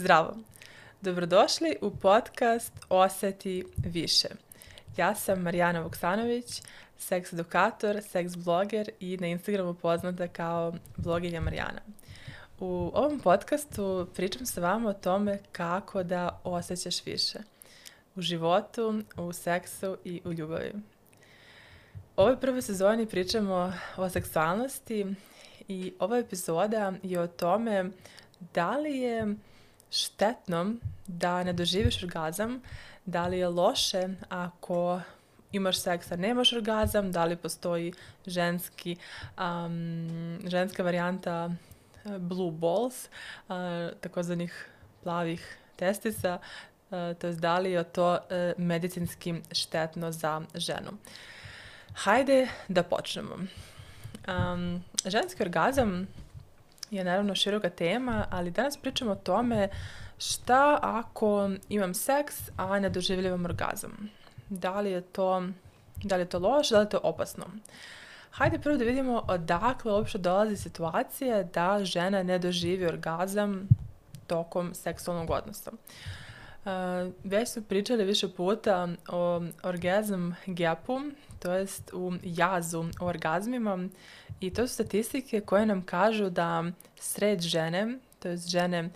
Zdravo! Dobrodošli u podcast Oseti više. Ja sam Marijana Vuksanović, seks edukator, seks bloger i na Instagramu poznata kao bloginja Marijana. U ovom podcastu pričam sa vama o tome kako da osjećaš više. U životu, u seksu i u ljubavi. U ovoj prvoj sezoni pričamo o seksualnosti i ova epizoda je o tome da li je štetno da ne doživiš orgazam, da li je loše ako imaš seks a nemaš orgazam, da li postoji ženski, um, ženska varijanta uh, blue balls, uh, takozvanih plavih testisa, uh, to je da li je to uh, medicinski štetno za ženu. Hajde da počnemo. Um, ženski orgazam je naravno široka tema, ali danas pričamo o tome šta ako imam seks, a ne doživljavam orgazam. Da li je to, da li je to loše, da li je to opasno. Hajde prvo da vidimo odakle uopšte dolazi situacija da žena ne doživi orgazam tokom seksualnog odnosa. Uh, već smo pričali više puta o orgazm gapu, to jest u jazu u orgazmima i to su statistike koje nam kažu da sred žene, to jest žene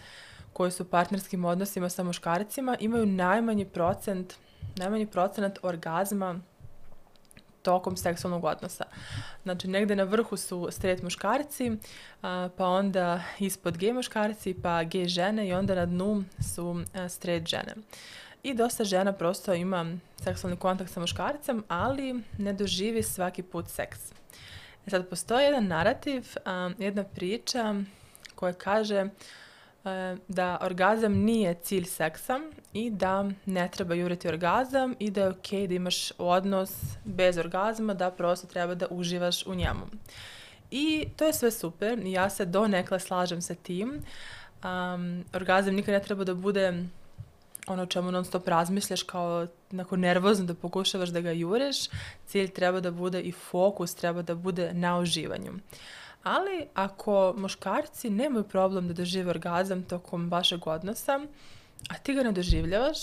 koje su u partnerskim odnosima sa muškarcima, imaju najmanji procent, najmanji procenat orgazma tokom seksualnog odnosa. Znači, negde na vrhu su straight muškarci, a, pa onda ispod gej muškarci, pa gej žene i onda na dnu su a, straight žene. I dosta žena prosto ima seksualni kontakt sa muškarcem, ali ne doživi svaki put seks. E sad, postoji jedan narativ, a, jedna priča koja kaže da orgazam nije cilj seksa i da ne treba juriti orgazam i da je okej da imaš odnos bez orgazma, da prosto treba da uživaš u njemu. I to je sve super, ja se do nekla slažem sa tim. Um, orgazam nikad ne treba da bude ono o čemu non stop razmišljaš kao onako nervozno da pokušavaš da ga jureš. Cilj treba da bude i fokus treba da bude na uživanju. Uh, Ali ako muškarci nemaju problem da dožive orgazam tokom vašeg odnosa, a ti ga ne doživljavaš,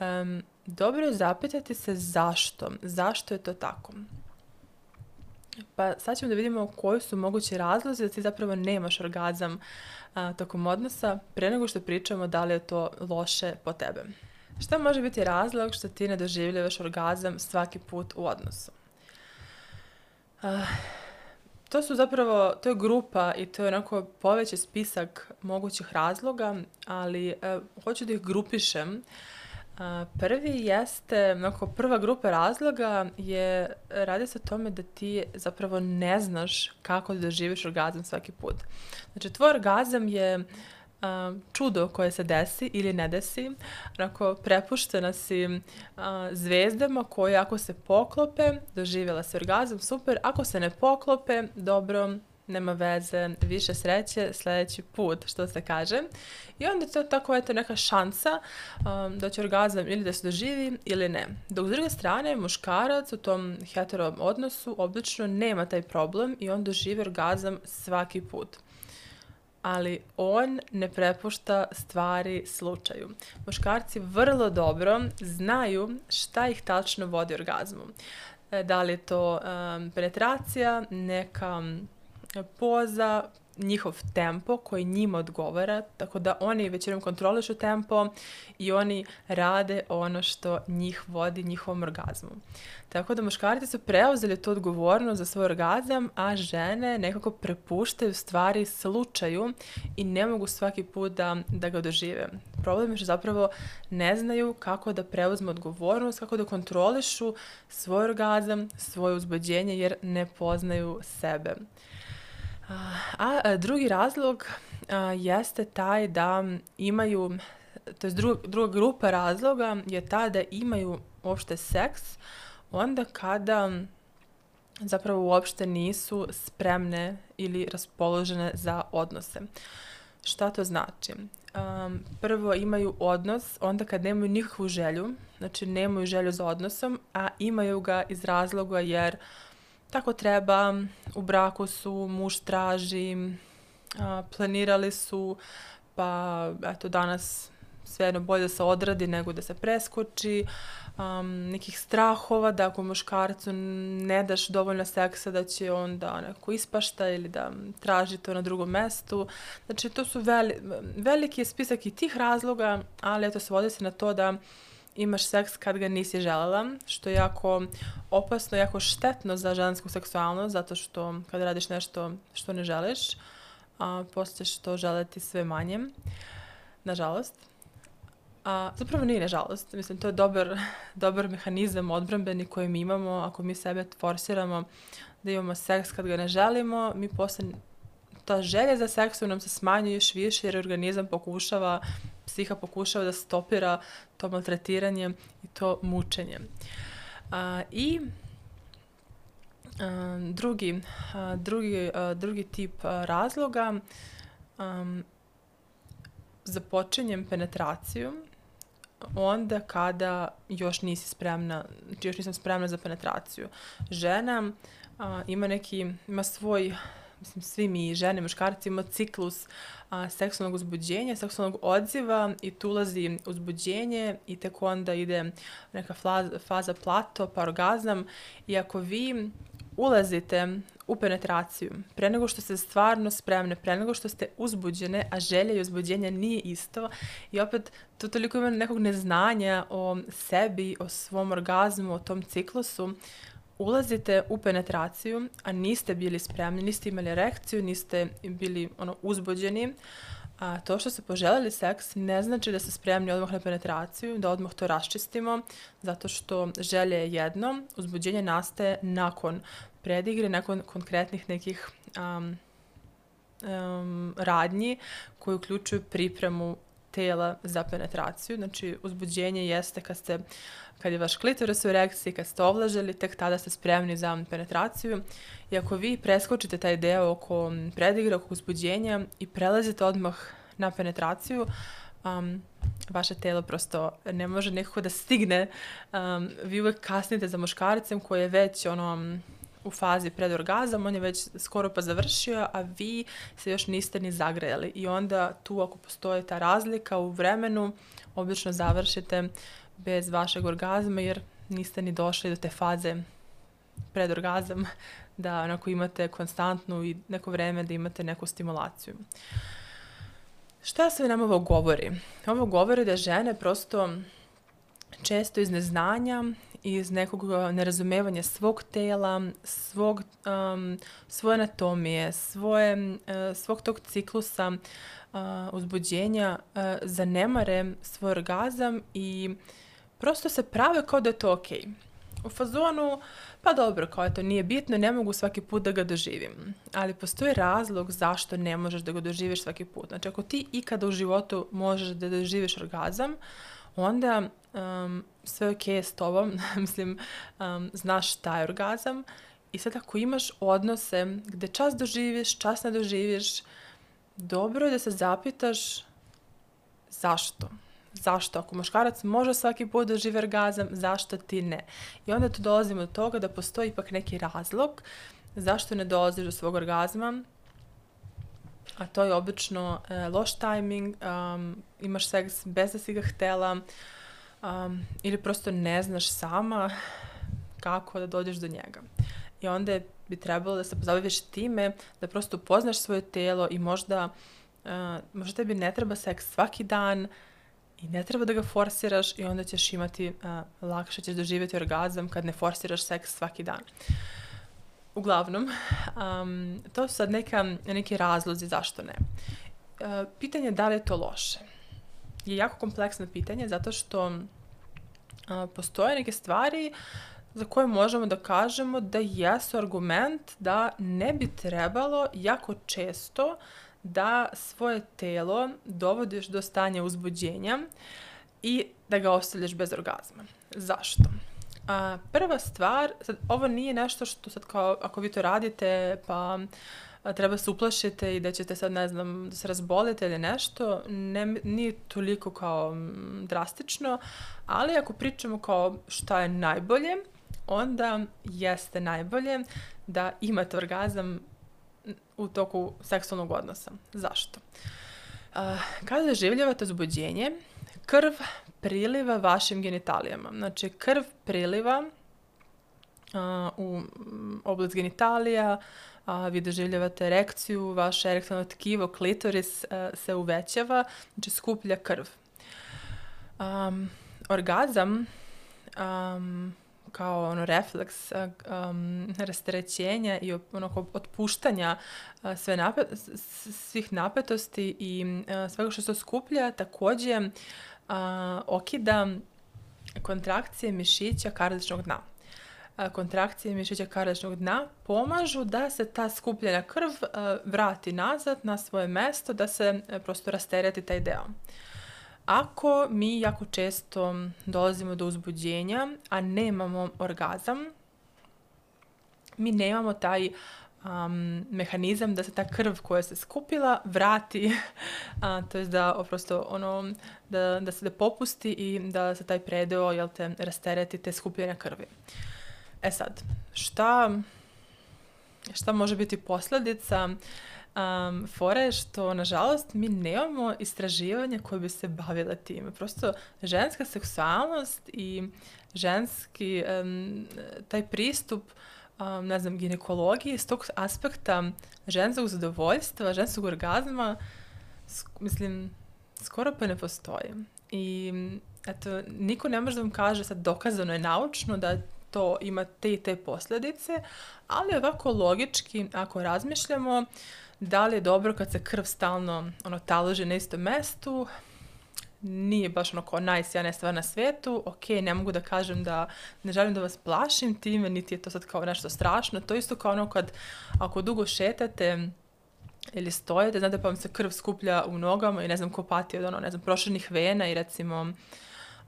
um, dobro je zapitati se zašto. Zašto je to tako? Pa sad ćemo da vidimo koji su mogući razlozi da ti zapravo nemaš orgazam a, tokom odnosa pre nego što pričamo da li je to loše po tebe. Šta može biti razlog što ti ne doživljavaš orgazam svaki put u odnosu? Uh, to su zapravo, to je grupa i to je onako poveći spisak mogućih razloga, ali e, hoću da ih grupišem. A, prvi jeste, onako, prva grupa razloga je, radi se o tome da ti zapravo ne znaš kako da doživiš orgazam svaki put. Znači, tvoj orgazam je a, čudo koje se desi ili ne desi. Onako, prepuštena si a, zvezdama koje ako se poklope, doživjela se orgazam, super. Ako se ne poklope, dobro, nema veze, više sreće sledeći put, što se kaže. I onda to tako eto neka šansa um, da će orgazam ili da se doživi ili ne. Dok s druge strane, muškarac u tom hetero odnosu obično nema taj problem i on doživi orgazam svaki put ali on ne prepušta stvari slučaju. Muškarci vrlo dobro znaju šta ih tačno vodi orgazmu. E, da li je to um, penetracija, neka poza, njihov tempo koji njima odgovara, tako da oni većinom kontrolišu tempo i oni rade ono što njih vodi njihovom orgazmu. Tako da muškarci su preuzeli tu odgovornost za svoj orgazam, a žene nekako prepuštaju stvari slučaju i ne mogu svaki put da, da ga dožive. Problem je što zapravo ne znaju kako da preuzmu odgovornost, kako da kontrolišu svoj orgazam, svoje uzbuđenje jer ne poznaju sebe. A, drugi razlog a, jeste taj da imaju, to je druga, druga grupa razloga je ta da imaju uopšte seks onda kada zapravo uopšte nisu spremne ili raspoložene za odnose. Šta to znači? Um, prvo imaju odnos onda kad nemaju nikakvu želju, znači nemaju želju za odnosom, a imaju ga iz razloga jer tako treba, u braku su, muž traži, a, planirali su, pa eto danas svejedno bolje da se odradi nego da se preskoči, um, nekih strahova da ako muškarcu ne daš dovoljno seksa da će on da neko ispašta ili da traži to na drugom mestu. Znači to su veli, veliki spisak i tih razloga, ali eto svodi se na to da imaš seks kad ga nisi želela, što je jako opasno, jako štetno za žensku seksualnost, zato što kad radiš nešto što ne želiš, a posle ćeš to želeti sve manje, nažalost. A, zapravo nije nažalost. Mislim, to je dobar, dobar mehanizam odbrambeni koji mi imamo. Ako mi sebe forsiramo da imamo seks kad ga ne želimo, mi posle ta želja za seksom nam se smanjuje još više jer organizam pokušava, psiha pokušava da stopira to maltretiranje i to mučenje. A, I a, drugi, a, drugi, a, drugi tip a, razloga um, započinjem penetraciju onda kada još nisi spremna, znači još nisam spremna za penetraciju. Žena a, ima neki, ima svoj, mislim svi mi žene, muškarci ima ciklus a, seksualnog uzbuđenja, seksualnog odziva i tu ulazi uzbuđenje i tek onda ide neka faza, faza plato, pa orgazam i ako vi ulazite u penetraciju, pre nego što ste stvarno spremne, pre nego što ste uzbuđene, a želja i uzbuđenja nije isto i opet tu toliko ima nekog neznanja o sebi, o svom orgazmu, o tom ciklusu, ulazite u penetraciju, a niste bili spremni, niste imali erekciju, niste bili ono uzbuđeni, a to što ste poželjeli seks ne znači da ste spremni odmah na penetraciju, da odmah to raščistimo, zato što želje je jedno, uzbuđenje nastaje nakon predigre, nakon konkretnih nekih um, um, radnji koji uključuju pripremu tela za penetraciju. Znači, uzbuđenje jeste kad ste kad je vaš klitoris u erekciji, kad ste ovlažili, tek tada ste spremni za penetraciju. I ako vi preskočite taj deo oko predigre, oko uzbuđenja i prelazite odmah na penetraciju, um, vaše telo prosto ne može nekako da stigne. Um, vi uvek kasnite za muškarcem koji je već ono, u fazi pred orgazam, on je već skoro pa završio, a vi se još niste ni zagrejali. I onda tu ako postoji ta razlika u vremenu, obično završite bez vašeg orgazma jer niste ni došli do te faze pred orgazam da onako imate konstantnu i neko vreme da imate neku stimulaciju. Šta sve nam ovo govori? Ovo govori da žene prosto često iz neznanja iz nekog nerazumevanja svog tela, svog, um, svoje anatomije, svoje, uh, svog tog ciklusa uh, uzbuđenja uh, zanemare svoj orgazam i prosto se prave kao da je to okej. Okay. U fazonu, pa dobro, kao to nije bitno, ne mogu svaki put da ga doživim. Ali postoji razlog zašto ne možeš da ga doživiš svaki put. Znači, ako ti ikada u životu možeš da doživiš orgazam, onda um, sve ok s tobom, mislim, um, znaš šta je orgazam i sad ako imaš odnose gde čas doživiš, čas ne doživiš, dobro je da se zapitaš zašto. Zašto? Ako muškarac može svaki put da živi orgazam, zašto ti ne? I onda tu dolazimo do toga da postoji ipak neki razlog zašto ne dolaziš do svog orgazma, a to je obično e, loš tajming, um, imaš seks bez da si ga htela, um, ili prosto ne znaš sama kako da dođeš do njega. I onda bi trebalo da se pozabaviš time, da prosto upoznaš svoje telo i možda, uh, možda tebi ne treba seks svaki dan i ne treba da ga forsiraš i onda ćeš imati, uh, lakše ćeš doživjeti orgazam kad ne forsiraš seks svaki dan. Uglavnom, um, to su sad neka, neki razlozi zašto ne. Uh, pitanje je da li je to loše je jako kompleksno pitanje zato što a, postoje neke stvari za koje možemo da kažemo da jesu argument da ne bi trebalo jako često da svoje telo dovodiš do stanja uzbuđenja i da ga ostavljaš bez orgazma. Zašto? A, prva stvar, sad, ovo nije nešto što sad kao, ako vi to radite, pa treba se uplašite i da ćete sad, ne znam, da se razbolite ili nešto, ne, nije toliko kao drastično, ali ako pričamo kao šta je najbolje, onda jeste najbolje da imate orgazam u toku seksualnog odnosa. Zašto? Uh, kada doživljavate uzbuđenje, krv priliva vašim genitalijama. Znači, krv priliva uh, u oblast genitalija, a, vi doživljavate erekciju, vaše erektalno tkivo, klitoris a, se uvećava, znači skuplja krv. Um, orgazam um, kao ono refleks um, rasterećenja i ono otpuštanja uh, sve napet, svih napetosti i uh, svega što se skuplja takođe uh, okida kontrakcije mišića kardičnog dna kontrakcije mišića kardičnog dna pomažu da se ta skupljena krv vrati nazad na svoje mesto, da se e, prosto rastereti taj deo. Ako mi jako često dolazimo do uzbuđenja, a nemamo orgazam, mi nemamo taj um, mehanizam da se ta krv koja se skupila vrati, a, to je da prosto ono, da, da se da popusti i da se taj predeo, jel te, rastereti te skupljene krvi. E sad, šta, šta može biti posledica um, fora je što, nažalost, mi nemamo istraživanja koje bi se bavile time. Prosto, ženska seksualnost i ženski um, taj pristup um, ne znam, ginekologiji iz tog aspekta ženskog zadovoljstva, ženskog orgazma, mislim, skoro pa ne postoji. I eto, niko ne može da vam kaže sad dokazano je naučno da to ima te i te posledice, ali ovako logički, ako razmišljamo, da li je dobro kad se krv stalno ono, taloži na istom mestu, nije baš ono kao najsjajnija stvar na svetu, ok, ne mogu da kažem da ne želim da vas plašim time, niti je to sad kao nešto strašno, to isto kao ono kad ako dugo šetate ili stojite, znate pa vam se krv skuplja u nogama i ne znam ko pati od ono, ne znam, proširnih vena i recimo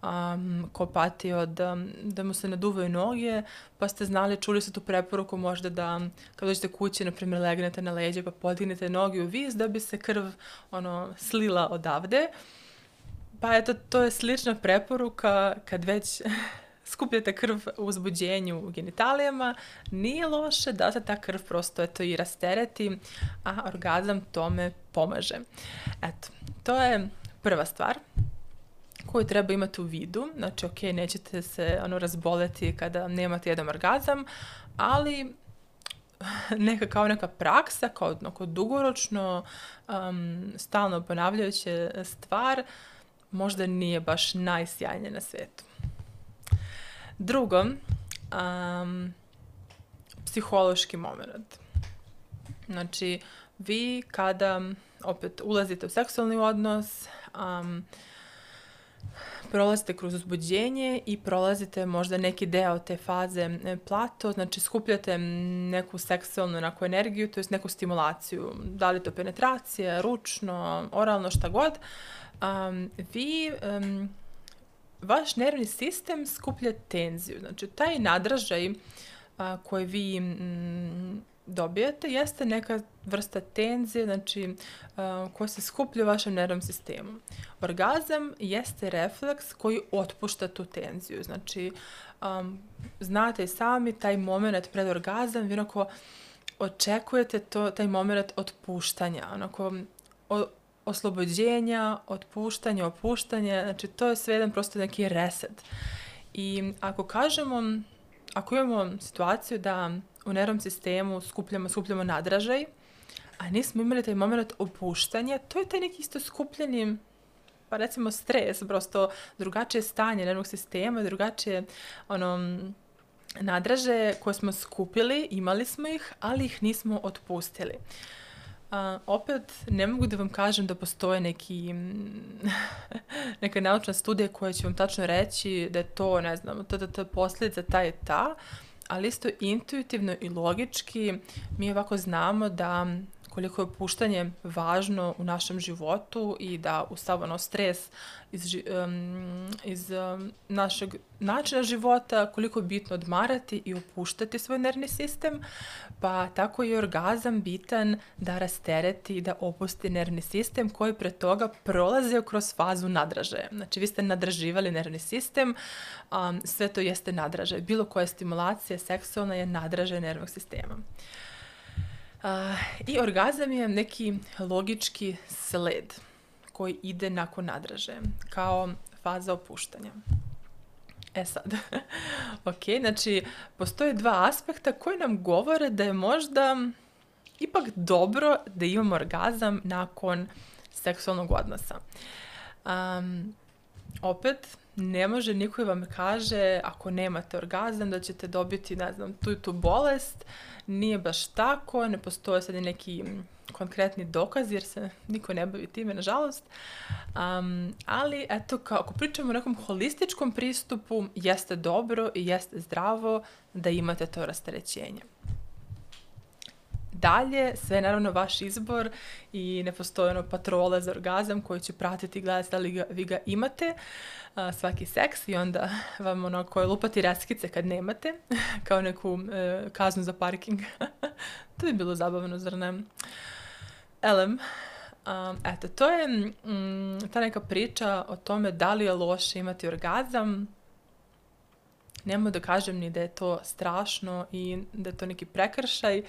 um, ko pati od, um, da mu se naduvaju noge, pa ste znali, čuli ste tu preporuku možda da kad dođete kući, na primjer, legnete na leđe pa podignete noge u vis da bi se krv ono, slila odavde. Pa eto, to je slična preporuka kad već skupljate krv u uzbuđenju u genitalijama, nije loše da se ta krv prosto eto i rastereti, a orgazam tome pomaže. Eto, to je prva stvar koju treba imati u vidu. Znači, ok, nećete se ono razboleti kada nemate jedan orgazam, ali neka kao neka praksa, kao onako dugoročno, um, stalno ponavljajuće stvar, možda nije baš najsjajnije na svetu. Drugo, um, psihološki moment. Znači, vi kada opet ulazite u seksualni odnos, um, prolazite kroz uzbuđenje i prolazite možda neki deo te faze e, plato, znači skupljate neku seksualnu neku energiju, to je neku stimulaciju, da li to penetracija, ručno, oralno, šta god, um, vi um, vaš nervni sistem skuplja tenziju. Znači, taj nadražaj a, koji vi m, dobijate jeste neka vrsta tenzije, znači koja se skuplja u vašem nervnom sistemu. Orgazam jeste refleks koji otpušta tu tenziju. Znači, um, znate i sami taj moment pred orgazam, vi onako očekujete to, taj moment otpuštanja, onako o, oslobođenja, otpuštanja, opuštanja, znači to je sve jedan prosto neki reset. I ako kažemo, ako imamo situaciju da u nervnom sistemu skupljamo, skupljamo nadražaj, a nismo imali taj moment opuštanja, to je taj neki isto skupljeni pa recimo stres, prosto drugačije stanje nervnog sistema, drugačije ono, nadraže koje smo skupili, imali smo ih, ali ih nismo otpustili. A, opet, ne mogu da vam kažem da postoje neki, neka naučna studija koja će vam tačno reći da je to, ne znam, to, to je posljedica ta je ta, ali isto intuitivno i logički mi ovako znamo da koliko je opuštanje važno u našem životu i da u stres iz, um, iz um, našeg načina života, koliko je bitno odmarati i opuštati svoj nervni sistem, pa tako je orgazam bitan da rastereti i da opusti nervni sistem koji pre toga prolaze kroz fazu nadražaja. Znači vi ste nadraživali nervni sistem, um, sve to jeste nadražaj. Bilo koja stimulacija seksualna je nadražaj nervnog sistema. Uh, I orgazam je neki logički sled. koji ide nakon nadraže, kao faza opuštanja. E sad, ok, znači postoje dva aspekta koji nam govore da je možda ipak dobro da imamo orgazam nakon seksualnog odnosa. Um, opet, ne može niko vam kaže ako nemate orgazam da ćete dobiti, ne znam, tu i tu bolest. Nije baš tako, ne postoje sad neki konkretni dokaz jer se niko ne bavi time, nažalost. Um, ali, eto, kao, ako pričamo o nekom holističkom pristupu, jeste dobro i jeste zdravo da imate to rasterećenje. Dalje, sve je naravno vaš izbor i ne postoje ono patrole za orgazam koji će pratiti i gledati da li ga, vi ga imate a, svaki seks i onda vam ono koje lupati reskice kad nemate kao neku e, kaznu za parking. to bi bilo zabavno, zar ne? Elem, um, eto, to je mm, ta neka priča o tome da li je loše imati orgazam. Nemo da kažem ni da je to strašno i da je to neki prekršaj,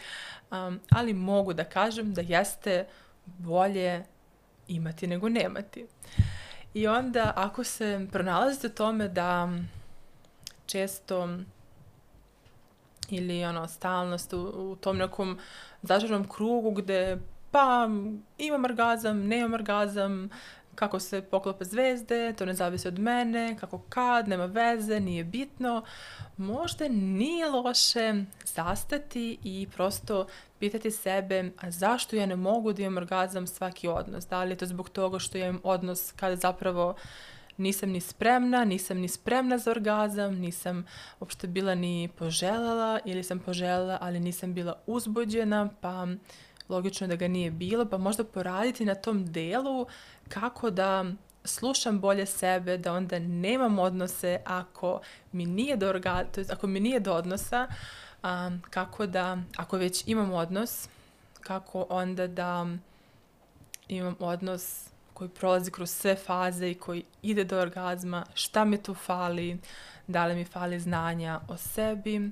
um, ali mogu da kažem da jeste bolje imati nego nemati. I onda ako se pronalazite tome da često ili ono stalnost u, u tom nekom začaranom krugu gde pa imam orgazam, nemam orgazam, kako se poklope zvezde, to ne zavisi od mene, kako kad, nema veze, nije bitno. Možda nije loše zastati i prosto pitati sebe a zašto ja ne mogu da imam orgazam svaki odnos. Da li je to zbog toga što ja imam odnos kada zapravo nisam ni spremna, nisam ni spremna za orgazam, nisam uopšte bila ni poželjela ili sam poželjela, ali nisam bila uzbuđena, pa logično da ga nije bilo, pa možda poraditi na tom delu kako da slušam bolje sebe, da onda nemam odnose ako mi nije do, orga, to jest ako mi nije do odnosa, um, kako da, ako već imam odnos, kako onda da imam odnos koji prolazi kroz sve faze i koji ide do orgazma, šta mi tu fali, da li mi fali znanja o sebi,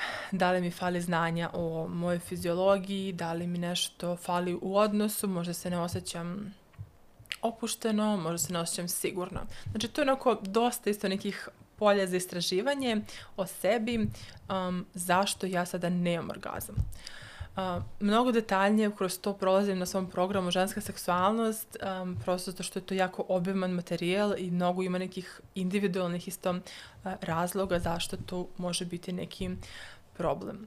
da li mi fali znanja o mojoj fiziologiji, da li mi nešto fali u odnosu, možda se ne osjećam opušteno, možda se ne osjećam sigurno. Znači, to je onako dosta isto nekih polja za istraživanje o sebi, um, zašto ja sada nemam orgazam. Uh, mnogo detaljnije kroz to prolazim na svom programu Ženska seksualnost, um, prosto zato što je to jako obiman materijal i mnogo ima nekih individualnih isto uh, razloga zašto to može biti neki problem.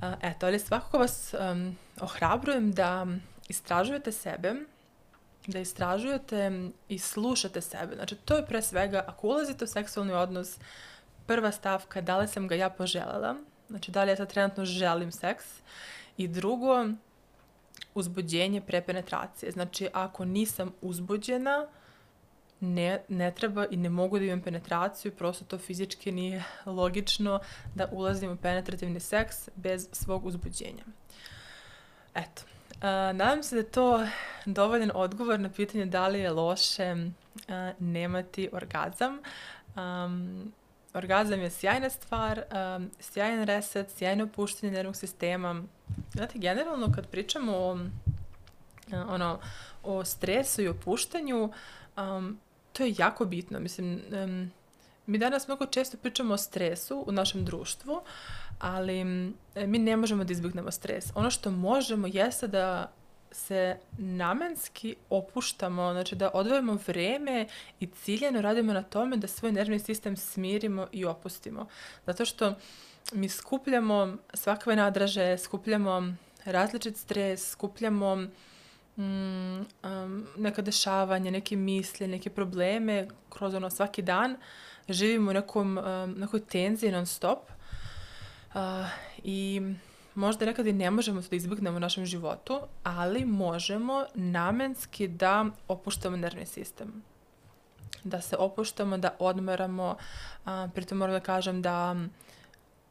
Uh, eto, ali svakako vas um, ohrabrujem da istražujete sebe, da istražujete i slušate sebe. Znači, to je pre svega, ako ulazite u seksualni odnos, prva stavka, da li sam ga ja poželjela, znači da li ja sad trenutno želim seks, i drugo, uzbuđenje pre penetracije. Znači, ako nisam uzbuđena, ne, ne treba i ne mogu da imam penetraciju, prosto to fizički nije logično da ulazim u penetrativni seks bez svog uzbuđenja. Eto, Uh, nadam se da je to dovoljan odgovor na pitanje da li je loše uh, nemati orgazam. Um, orgazam je sjajna stvar, um, sjajan reset, sjajno opuštanje nervnog sistema. Znate, generalno kad pričamo o, uh, ono, o stresu i opuštanju, um, to je jako bitno. Mislim, um, mi danas mnogo često pričamo o stresu u našem društvu, ali mi ne možemo da izbjegnemo stres. Ono što možemo jeste da se namenski opuštamo, znači da odvojimo vreme i ciljeno radimo na tome da svoj nervni sistem smirimo i opustimo. Zato što mi skupljamo svakve nadraže, skupljamo različit stres, skupljamo mm, um, neka dešavanja, neke misli, neke probleme kroz ono svaki dan, živimo u nekom, um, nekoj tenziji non stop uh, i možda nekad i ne možemo to da izbjegnemo u našem životu, ali možemo namenski da opuštamo nervni sistem. Da se opuštamo, da odmaramo. A, pritom moram da kažem da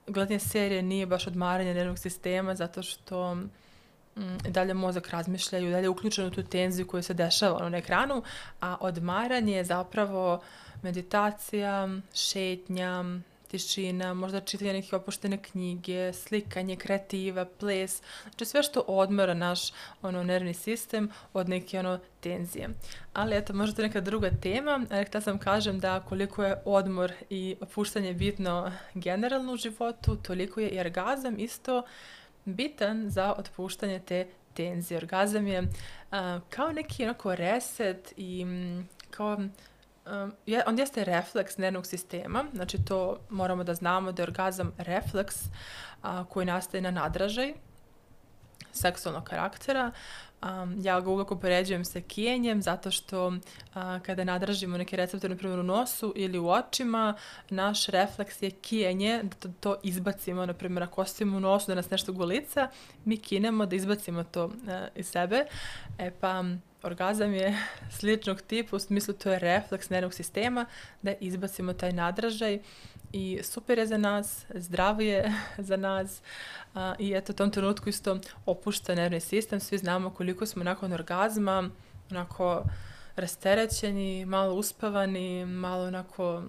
gledanje serije nije baš odmaranje nervnog sistema zato što mm, dalje mozak razmišlja i dalje je uključen u tu tenziju koja se dešava na ekranu, a odmaranje je zapravo meditacija, šetnja, tišina, možda čitanje neke opuštene knjige, slikanje, kreativa, ples, znači sve što odmora naš ono nervni sistem od neke ono tenzije. Ali eto, možda to neka druga tema, htela sam kažem da koliko je odmor i opuštanje bitno generalno u životu, toliko je i orgazam isto bitan za otpuštanje te tenzije. Orgazam je uh, kao neki onako reset i kao um, je, on jeste refleks nervnog sistema, znači to moramo da znamo da je orgazam refleks a, koji nastaje na nadražaj seksualnog karaktera. Um, ja ga uvijek upoređujem sa kijenjem zato što uh, kada nadražimo neke receptore, na primjer u nosu ili u očima, naš refleks je kijenje, da to, to izbacimo, na primjer ako ostavimo u nosu da nas nešto golica, mi kinemo da izbacimo to uh, iz sebe. E pa orgazam je sličnog tipa, u smislu to je refleks nervnog sistema, da izbacimo taj nadražaj i super je za nas, zdravo je za nas a, i eto u tom trenutku isto opušta nervni sistem, svi znamo koliko smo nakon orgazma onako rasterećeni, malo uspavani, malo onako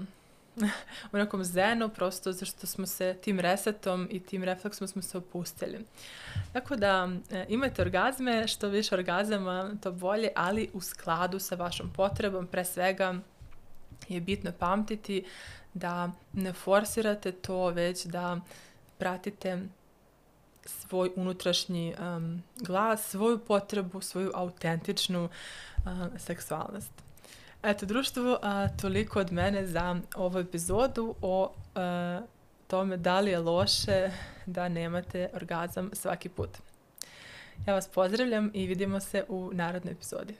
u nekom zenu, prosto zašto smo se tim resetom i tim refleksom smo se opustili. Tako da e, imajte orgazme, što više orgazama, to bolje, ali u skladu sa vašom potrebom, pre svega je bitno pamtiti da ne forsirate to, već da pratite svoj unutrašnji um, glas, svoju potrebu, svoju autentičnu uh, seksualnost. Eto, društvo, a, toliko od mene za ovu epizodu o a, tome da li je loše da nemate orgazam svaki put. Ja vas pozdravljam i vidimo se u narodnoj epizodi.